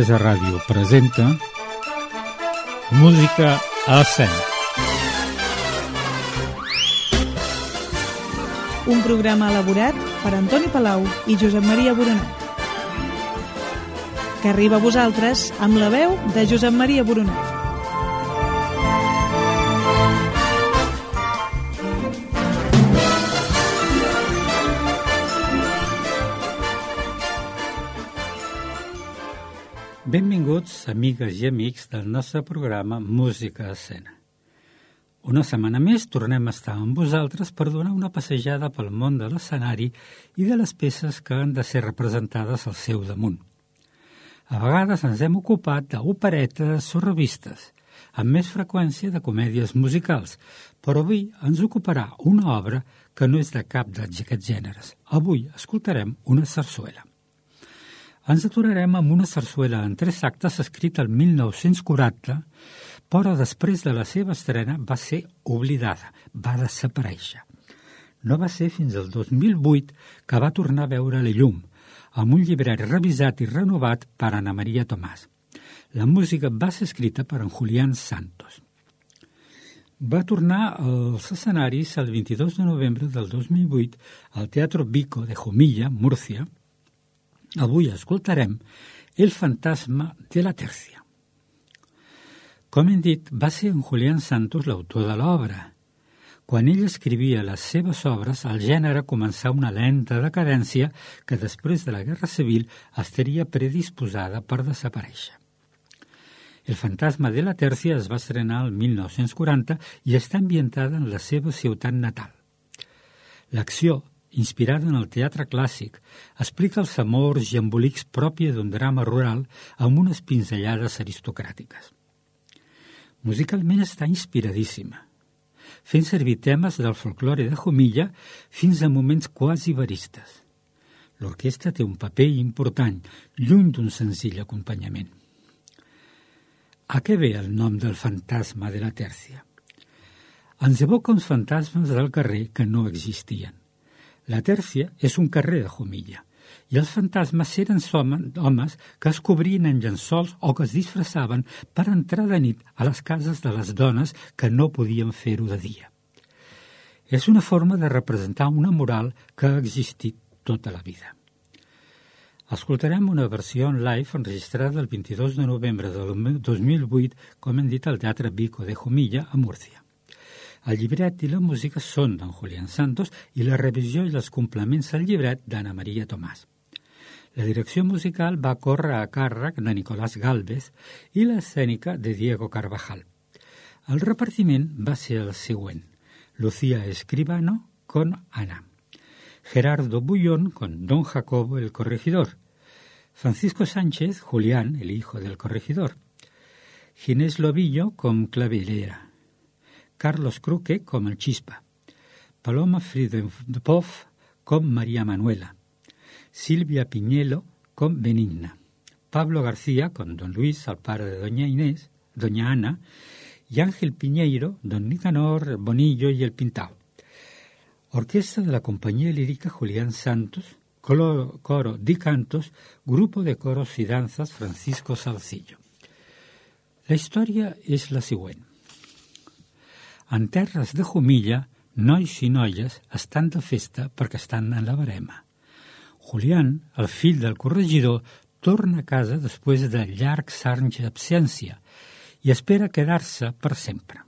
Olesa Ràdio presenta Música a escena. Un programa elaborat per Antoni Palau i Josep Maria Boronat. Que arriba a vosaltres amb la veu de Josep Maria Boronat. Benvinguts, amigues i amics del nostre programa Música a Escena. Una setmana més tornem a estar amb vosaltres per donar una passejada pel món de l'escenari i de les peces que han de ser representades al seu damunt. A vegades ens hem ocupat d'operetes o revistes, amb més freqüència de comèdies musicals, però avui ens ocuparà una obra que no és de cap d'aquests gèneres. Avui escoltarem una sarsuela. Ens aturarem amb una sarsuela en tres actes escrita el 1940, però després de la seva estrena va ser oblidada, va desaparèixer. No va ser fins al 2008 que va tornar a veure la llum, amb un llibret revisat i renovat per Ana Maria Tomàs. La música va ser escrita per en Julián Santos. Va tornar als escenaris el 22 de novembre del 2008 al Teatro Vico de Jumilla, Múrcia, Avui escoltarem El fantasma de la Tercia. Com hem dit, va ser en Julián Santos l'autor de l'obra. Quan ell escrivia les seves obres, el gènere començà una lenta decadència que després de la Guerra Civil estaria predisposada per desaparèixer. El fantasma de la Tèrcia es va estrenar el 1940 i està ambientada en la seva ciutat natal. L'acció inspirada en el teatre clàssic, explica els amors i embolics pròpia d'un drama rural amb unes pinzellades aristocràtiques. Musicalment està inspiradíssima, fent servir temes del folklore de Jumilla fins a moments quasi veristes. L'orquestra té un paper important, lluny d'un senzill acompanyament. A què ve el nom del fantasma de la Tèrcia? Ens evoca uns fantasmes del carrer que no existien. La Tèrcia és un carrer de Jumilla i els fantasmes eren homes que es cobrien en llençols o que es disfressaven per entrar de nit a les cases de les dones que no podien fer-ho de dia. És una forma de representar una moral que ha existit tota la vida. Escoltarem una versió en live enregistrada el 22 de novembre del 2008, com hem dit, al Teatre Vico de Jumilla, a Múrcia. El llibret i la música són d'en Julián Santos i la revisió i els complements al llibret d'Anna Maria Tomàs. La direcció musical va córrer a càrrec de Nicolás Galvez i l'escènica de Diego Carvajal. El repartiment va ser el següent. Lucía Escribano con Ana. Gerardo Bullón con Don Jacobo el corregidor. Francisco Sánchez, Julián, el hijo del corregidor. Ginés Lobillo con Clavelera. Carlos Cruque com el Chispa, Paloma Friedenpov com María Manuela, Silvia Piñelo com Benigna, Pablo García con Don Luis, pare de Doña Inés, Doña Ana, i Ángel Piñeiro, Don Nicanor, Bonillo i el Pintao. Orquesta de la Compañía Lírica Julián Santos, coro di cantos, grupo de coros i danzas Francisco Salcillo. La història és la següent. En terres de Jumilla, nois i noies estan de festa perquè estan en la barema. Julián, el fill del corregidor, torna a casa després de llargs anys d'absència i espera quedar-se per sempre.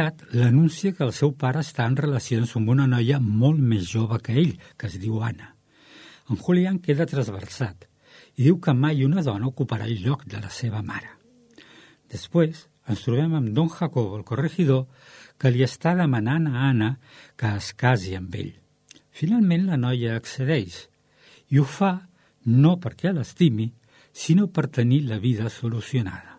Criat l'anuncia que el seu pare està en relacions amb una noia molt més jove que ell, que es diu Anna. En Julián queda trasversat i diu que mai una dona ocuparà el lloc de la seva mare. Després ens trobem amb don Jacobo, el corregidor, que li està demanant a Anna que es casi amb ell. Finalment la noia accedeix i ho fa no perquè l'estimi, sinó per tenir la vida solucionada.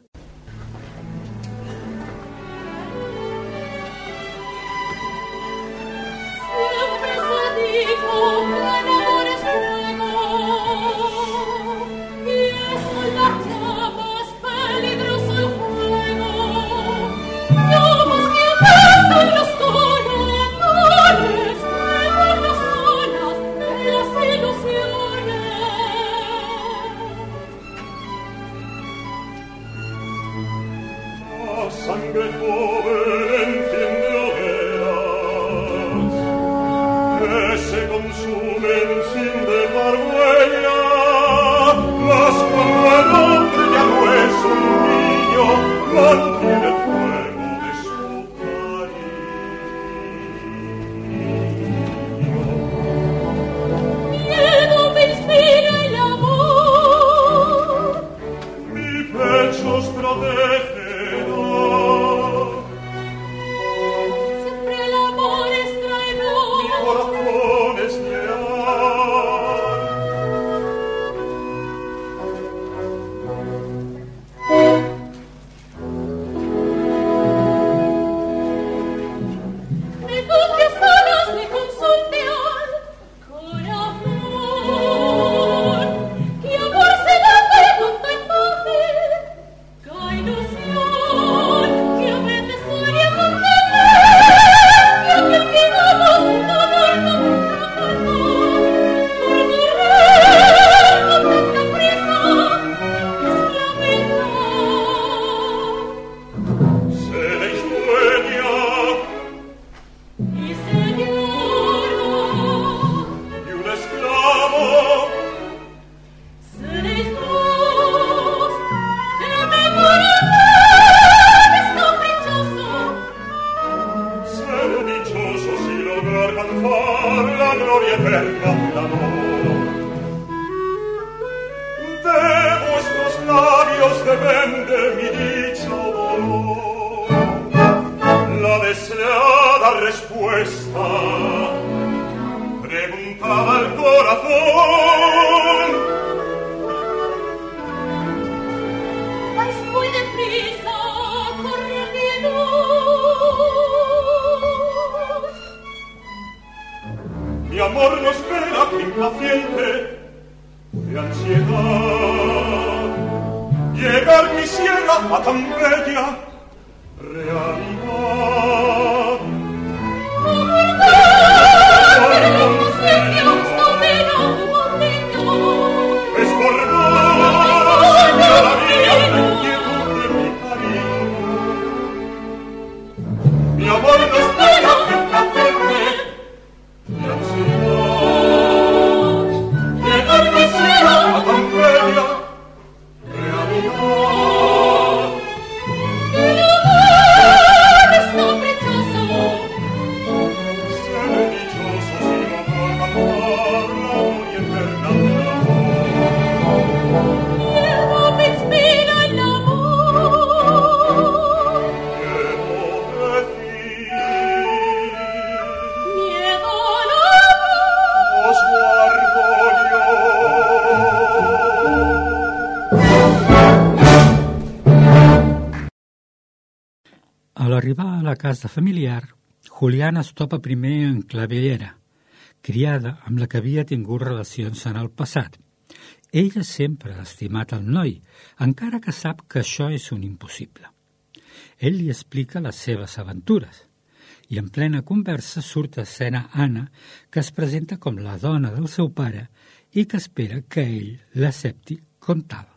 non Mi amor no espera que impaciente de ansiedad llegar mi sierra a tan bella realidad. Casa familiar, Juliana es topa primer en Clavellera, criada amb la que havia tingut relacions en el passat. Ella sempre ha estimat el noi, encara que sap que això és un impossible. Ell li explica les seves aventures i en plena conversa surt a escena Anna, que es presenta com la dona del seu pare i que espera que ell l'accepti com tal.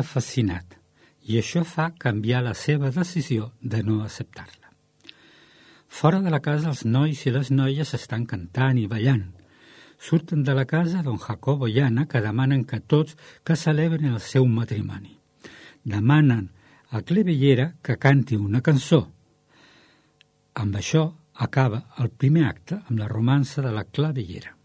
Queda fascinat i això fa canviar la seva decisió de no acceptar-la. Fora de la casa els nois i les noies estan cantant i ballant. Surten de la casa don Jacobo i Anna que demanen que tots que celebren el seu matrimoni. Demanen a Clevellera que canti una cançó. Amb això acaba el primer acte amb la romança de la Clavellera.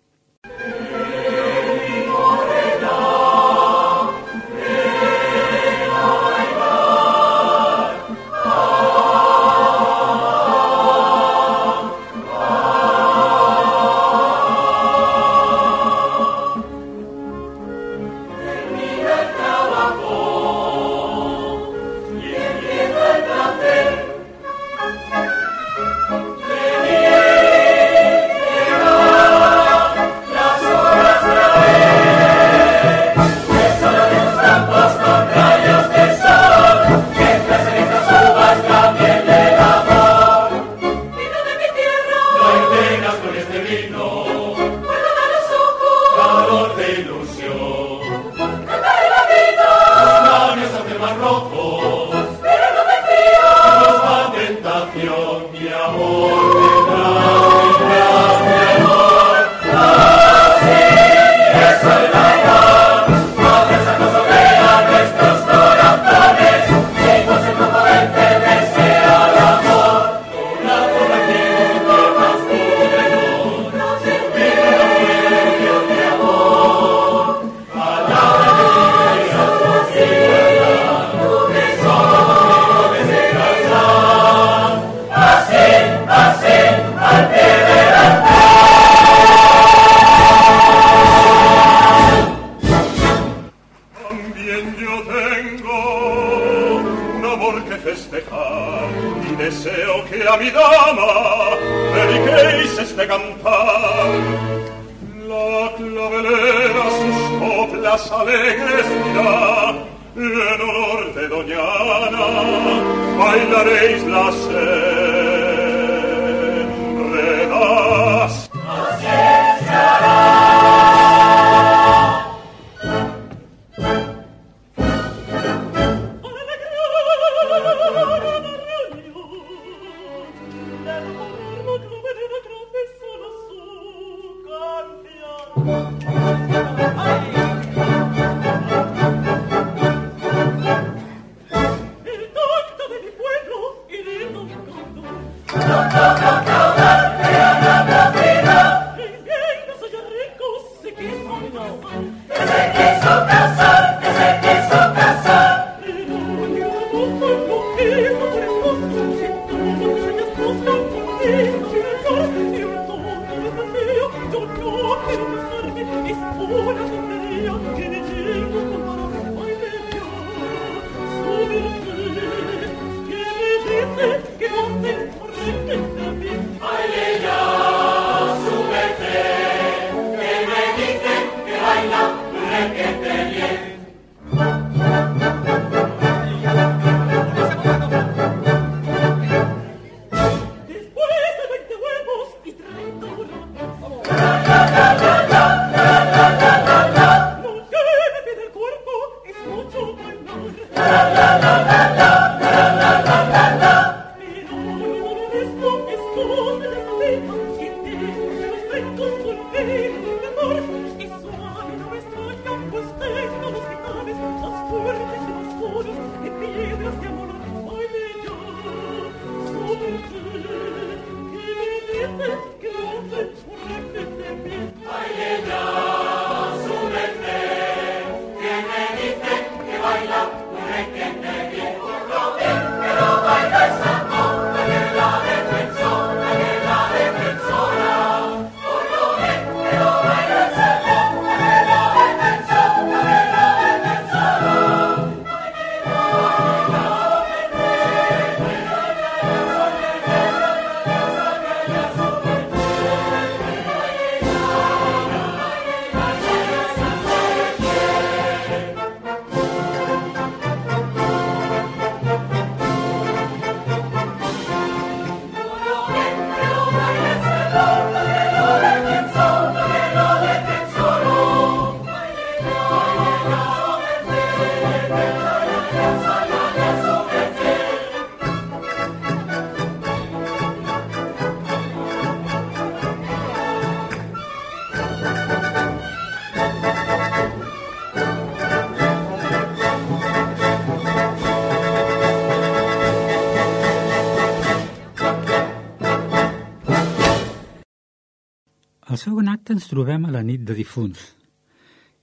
Acte ens trobem a la nit de difunts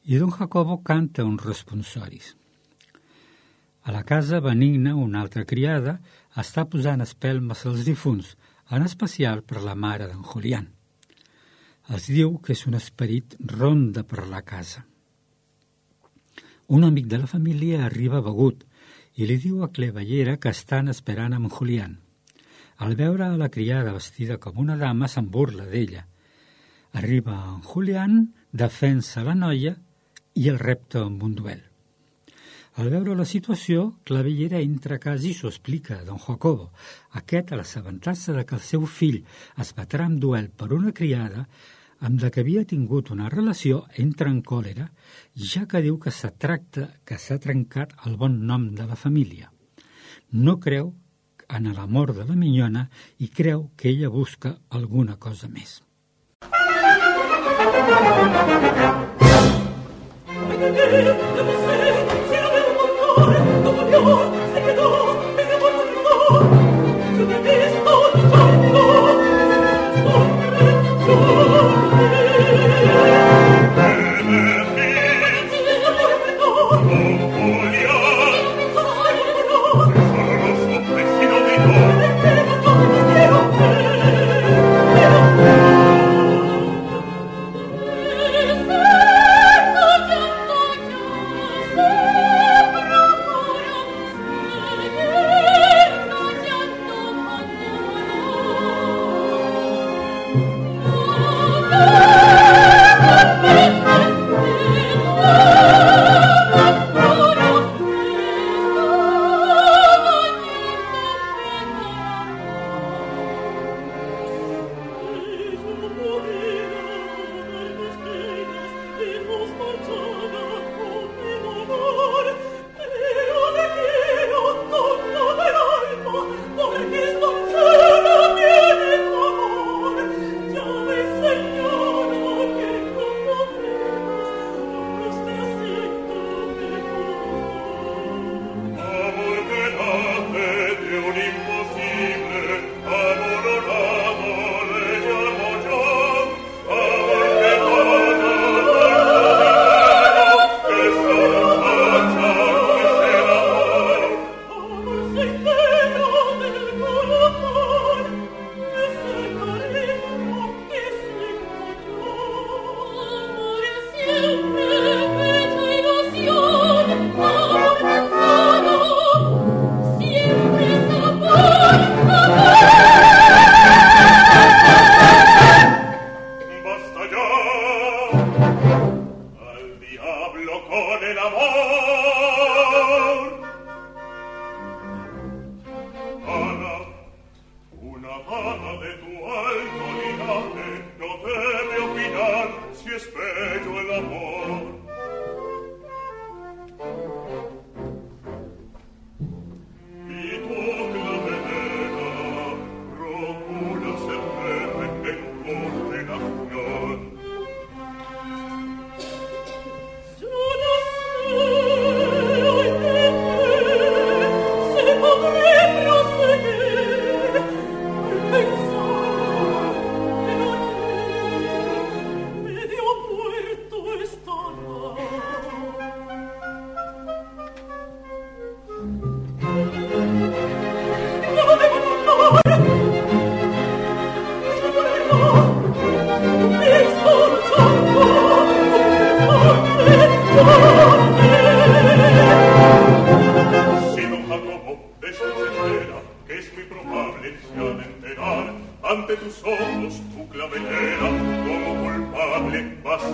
i don Jacobo canta uns responsoris. A la casa benigna, una altra criada està posant espelmes als difunts, en especial per la mare d'en Julián. Es diu que és un esperit ronda per la casa. Un amic de la família arriba begut i li diu a Clevallera que estan esperant amb Julián. Al veure a la criada vestida com una dama, se'n burla d'ella Arriba en Julián, defensa la noia i el repta amb un duel. Al veure la situació, Clavellera entra a casa i s'ho explica a don Jacobo. Aquest, a l'assabentar-se que el seu fill es batrà en duel per una criada, amb la que havia tingut una relació, entra en còlera, ja que diu que se tracta que s'ha trencat el bon nom de la família. No creu en l'amor de la minyona i creu que ella busca alguna cosa més. Thank you.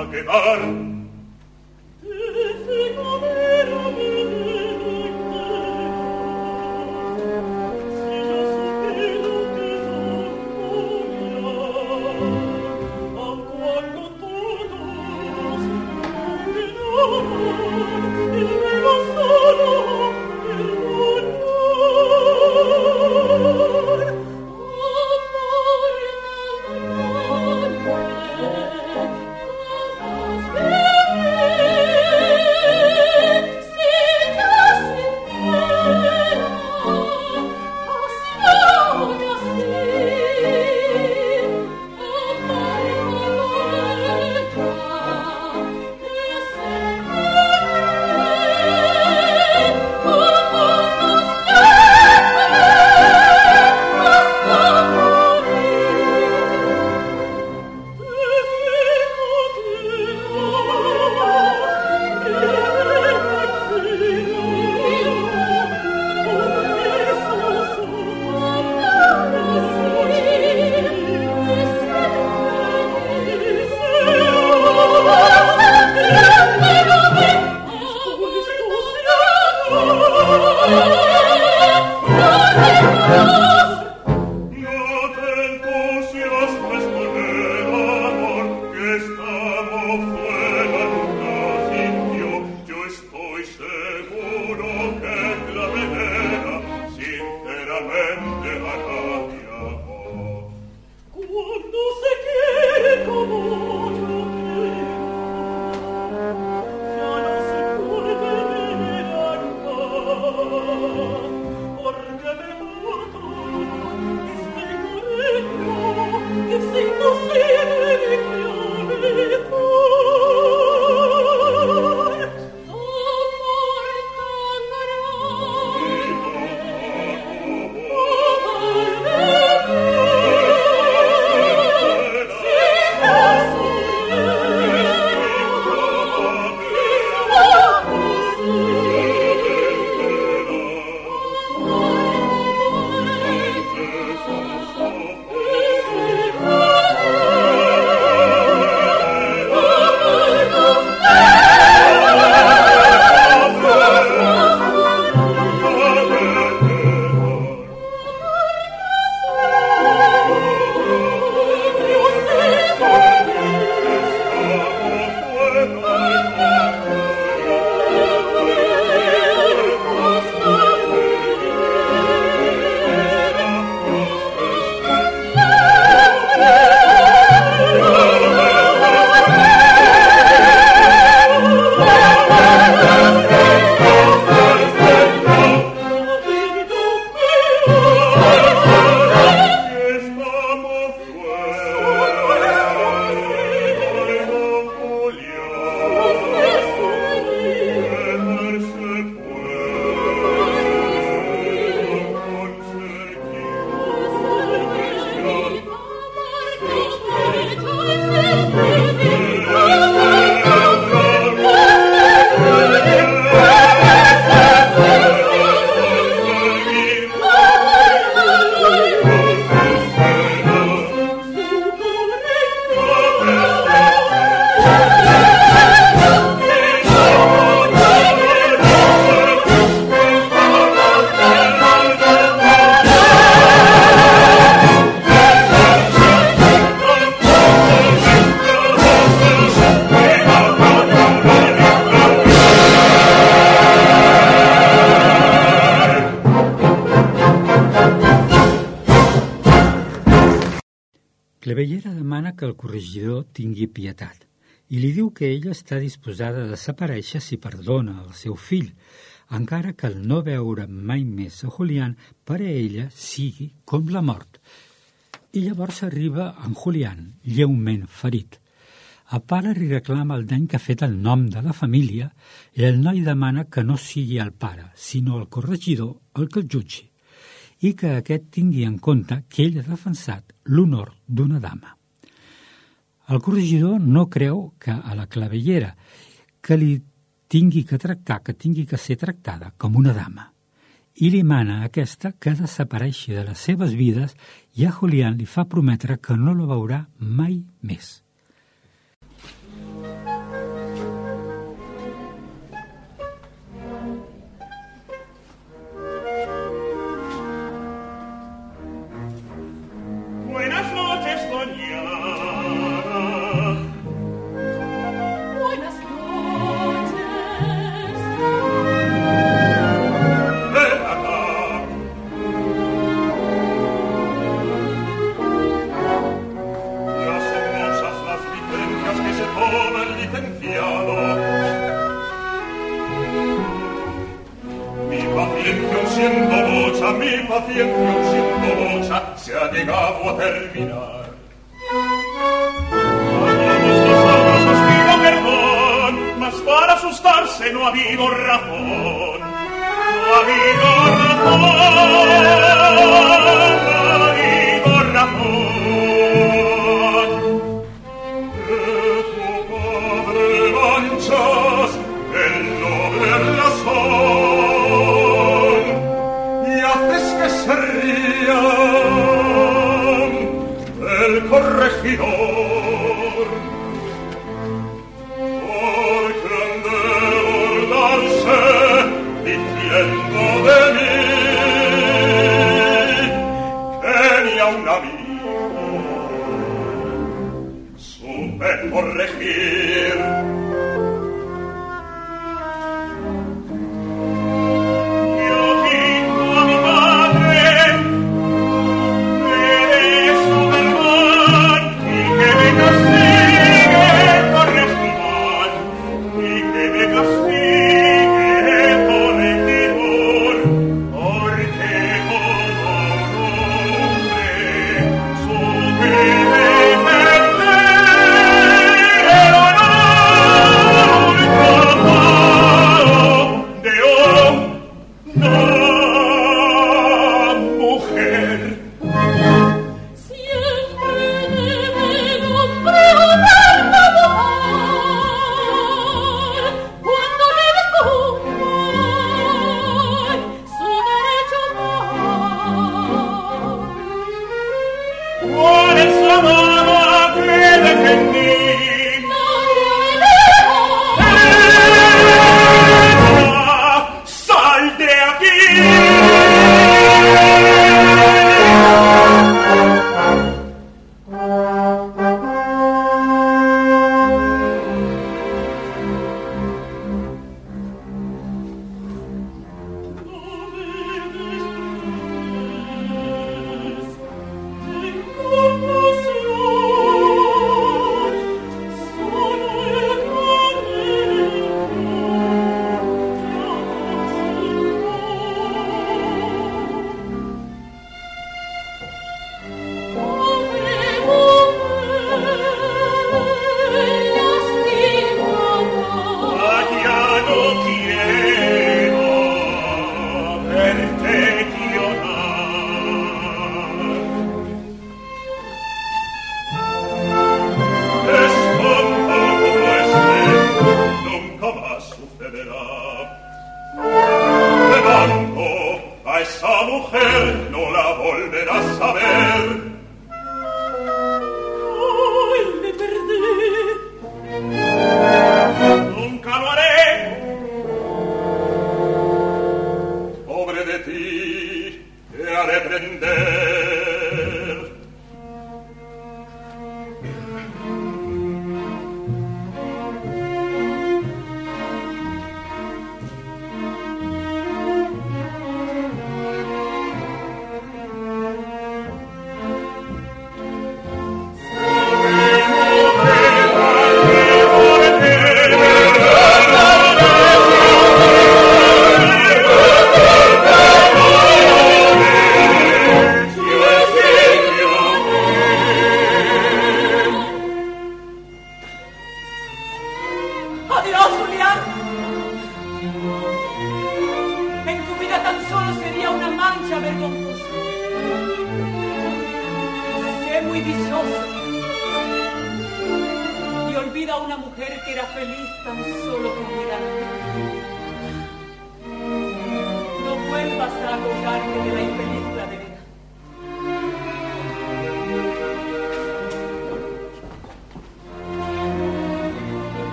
a gewahrt tingui pietat i li diu que ella està disposada a desaparèixer si perdona el seu fill, encara que el no veure mai més a Julián per a ella sigui com la mort. I llavors arriba en Julián, lleument ferit. El pare li reclama el dany que ha fet el nom de la família i el noi demana que no sigui el pare, sinó el corregidor el que el jutgi i que aquest tingui en compte que ell ha defensat l'honor d'una dama. El corregidor no creu que a la clavellera que li tingui que tractar, que tingui que ser tractada com una dama, i li mana a aquesta que desapareixi de les seves vides i a Julián li fa prometre que no la veurà mai més.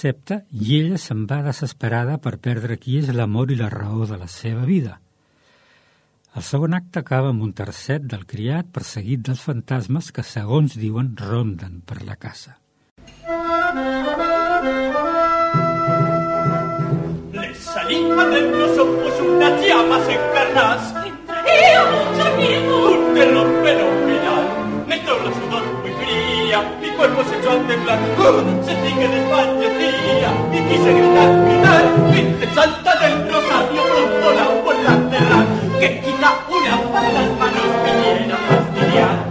Julián accepta i ella se'n va desesperada per perdre qui és l'amor i la raó de la seva vida. El segon acte acaba amb un tercet del criat perseguit dels fantasmes que, segons diuen, ronden per la casa. Le salí adentro somos unas llamas encarnadas Entraría mucho miedo. Un terror fenomenal Me torna sudor muy Mi cuerpo se echó a temblar ¡Uh! Sentí que desfallecía Y quise gritar, gritar Virgen Santa del Rosario Pronto la por la Que quizá una fantasma nos viniera a fastidiar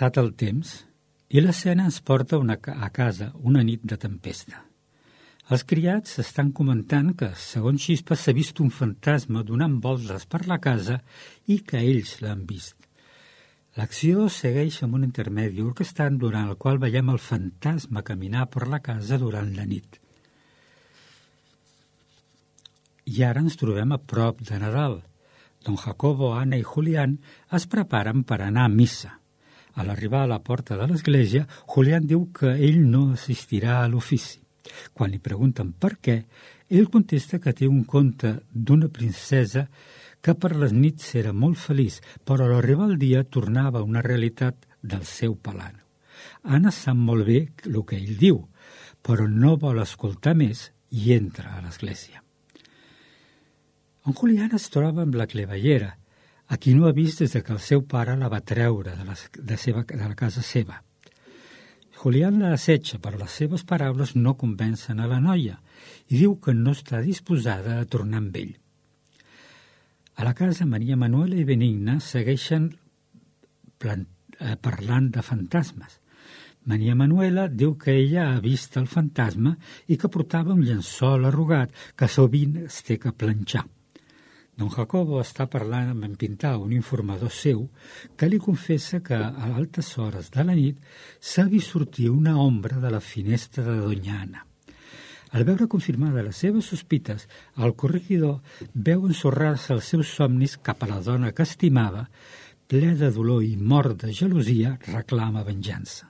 passat el temps i l'escena ens porta una, a casa una nit de tempesta. Els criats estan comentant que, segons Xispa, s'ha vist un fantasma donant voltes per la casa i que ells l'han vist. L'acció segueix amb un intermedi orquestant durant el qual veiem el fantasma caminar per la casa durant la nit. I ara ens trobem a prop de Nadal. Don Jacobo, Anna i Julián es preparen per anar a missa. A l'arribar a la porta de l'església, Julián diu que ell no assistirà a l'ofici. Quan li pregunten per què, ell contesta que té un conte d'una princesa que per les nits era molt feliç, però a l'arribar el dia tornava a una realitat del seu palano. Anna sap molt bé el que ell diu, però no vol escoltar més i entra a l'església. En Julián es troba amb la clevellera, a qui no ha vist des de que el seu pare la va treure de la, de seva, de la casa seva. Julián la assetja, però les seves paraules no convencen a la noia i diu que no està disposada a tornar amb ell. A la casa, Maria Manuela i Benigna segueixen eh, parlant de fantasmes. Maria Manuela diu que ella ha vist el fantasma i que portava un llençol arrugat que sovint es té que planxar. Don Jacobo està parlant amb en Pintar, un informador seu, que li confessa que a altes hores de la nit s'ha vist sortir una ombra de la finestra de Doña Anna. Al veure confirmada les seves sospites, el corregidor veu ensorrar-se els seus somnis cap a la dona que estimava, ple de dolor i mort de gelosia, reclama venjança.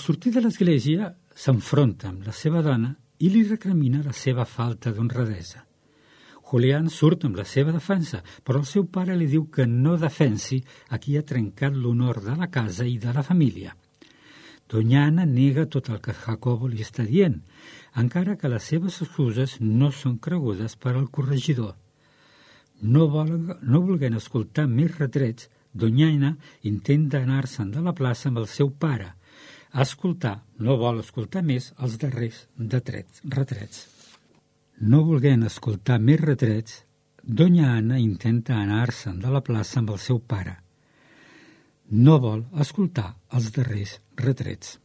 sortir de l'església s'enfronta amb la seva dona i li recrimina la seva falta d'honradesa. Julián surt amb la seva defensa, però el seu pare li diu que no defensi a qui ha trencat l'honor de la casa i de la família. Doña Ana nega tot el que Jacobo li està dient, encara que les seves excuses no són cregudes per al corregidor. No, vol, no volguent escoltar més retrets, Doña Ana intenta anar-se'n de la plaça amb el seu pare, escoltar, no vol escoltar més els darrers detrets, retrets. No volguent escoltar més retrets, Doña Anna intenta anar-se'n de la plaça amb el seu pare. No vol escoltar els darrers retrets.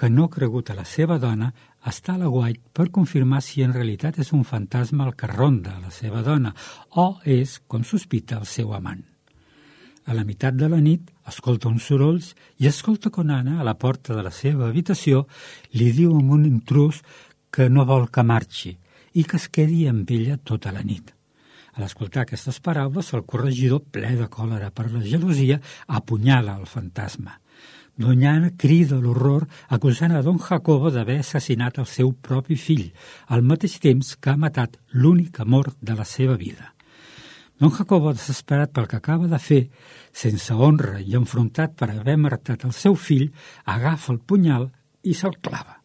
Que no ha cregut a la seva dona, està a la guait per confirmar si en realitat és un fantasma el que ronda la seva dona o és, com sospita, el seu amant. A la meitat de la nit escolta uns sorolls i escolta com Anna, a la porta de la seva habitació, li diu amb un intrus que no vol que marxi i que es quedi amb ella tota la nit. A l'escoltar aquestes paraules, el corregidor, ple de còlera per la gelosia, apunyala el fantasma. Doña crida l'horror acusant a don Jacobo d'haver assassinat el seu propi fill, al mateix temps que ha matat l'únic amor de la seva vida. Don Jacobo, desesperat pel que acaba de fer, sense honra i enfrontat per haver matat el seu fill, agafa el punyal i se'l clava.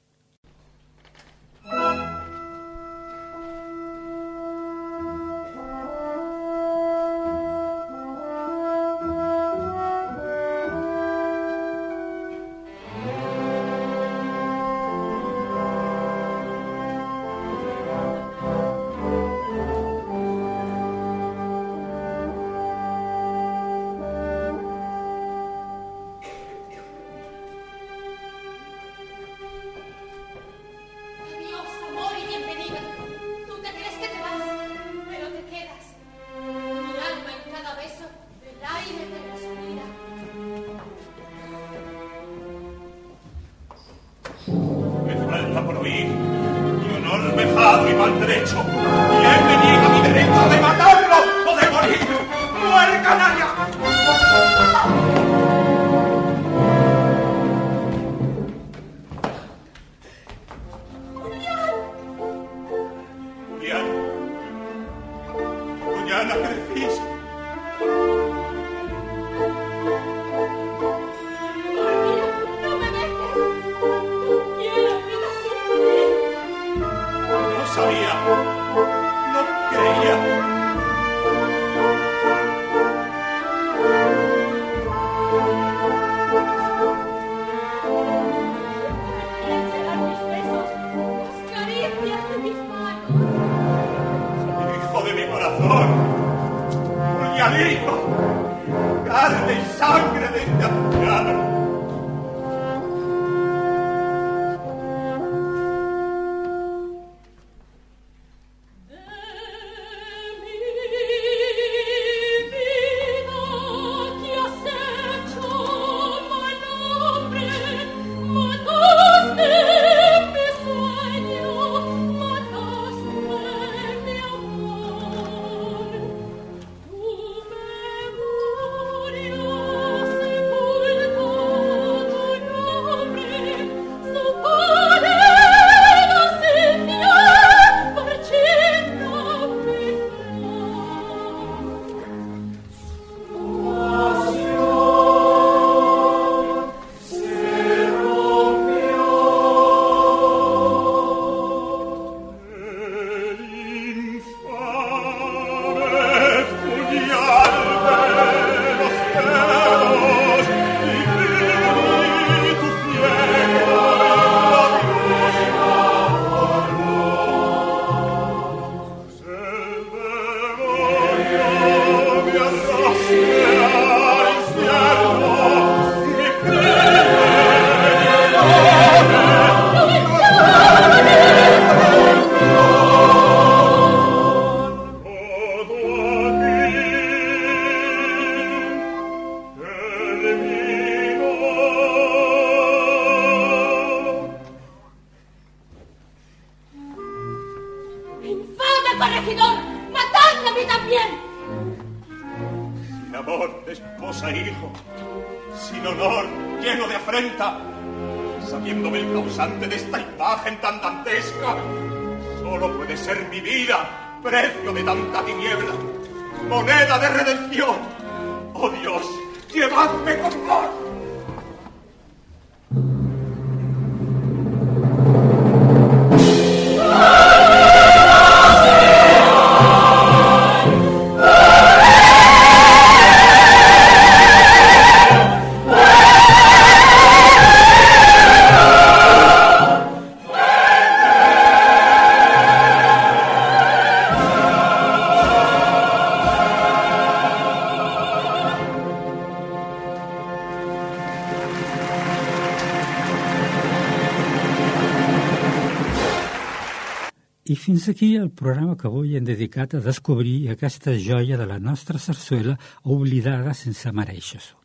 Fins aquí el programa que avui hem dedicat a descobrir aquesta joia de la nostra sarsuela oblidada sense mereixer-s'ho.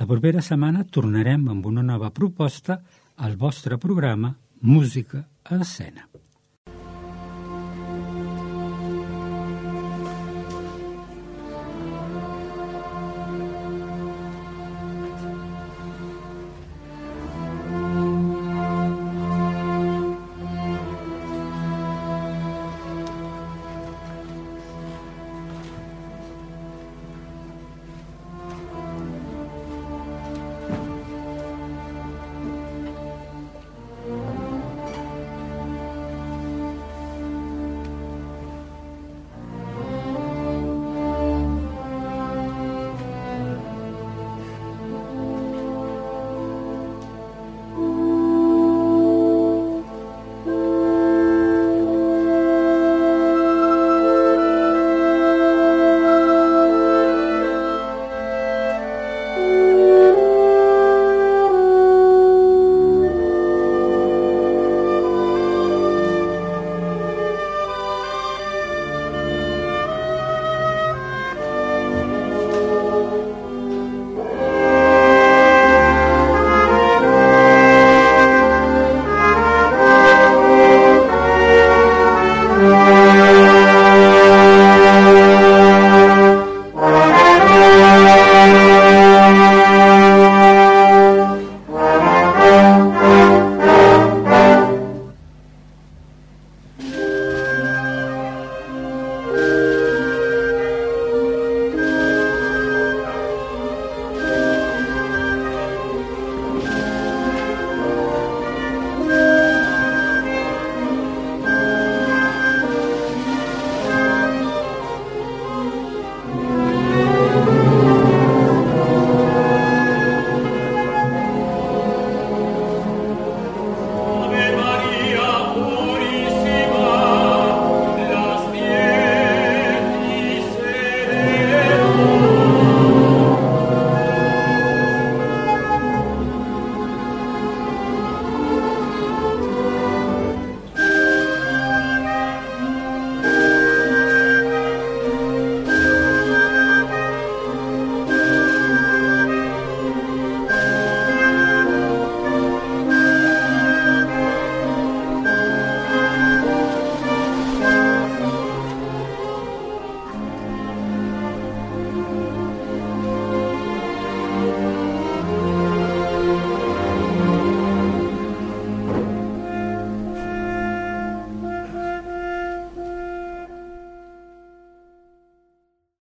La propera setmana tornarem amb una nova proposta al vostre programa Música a escena.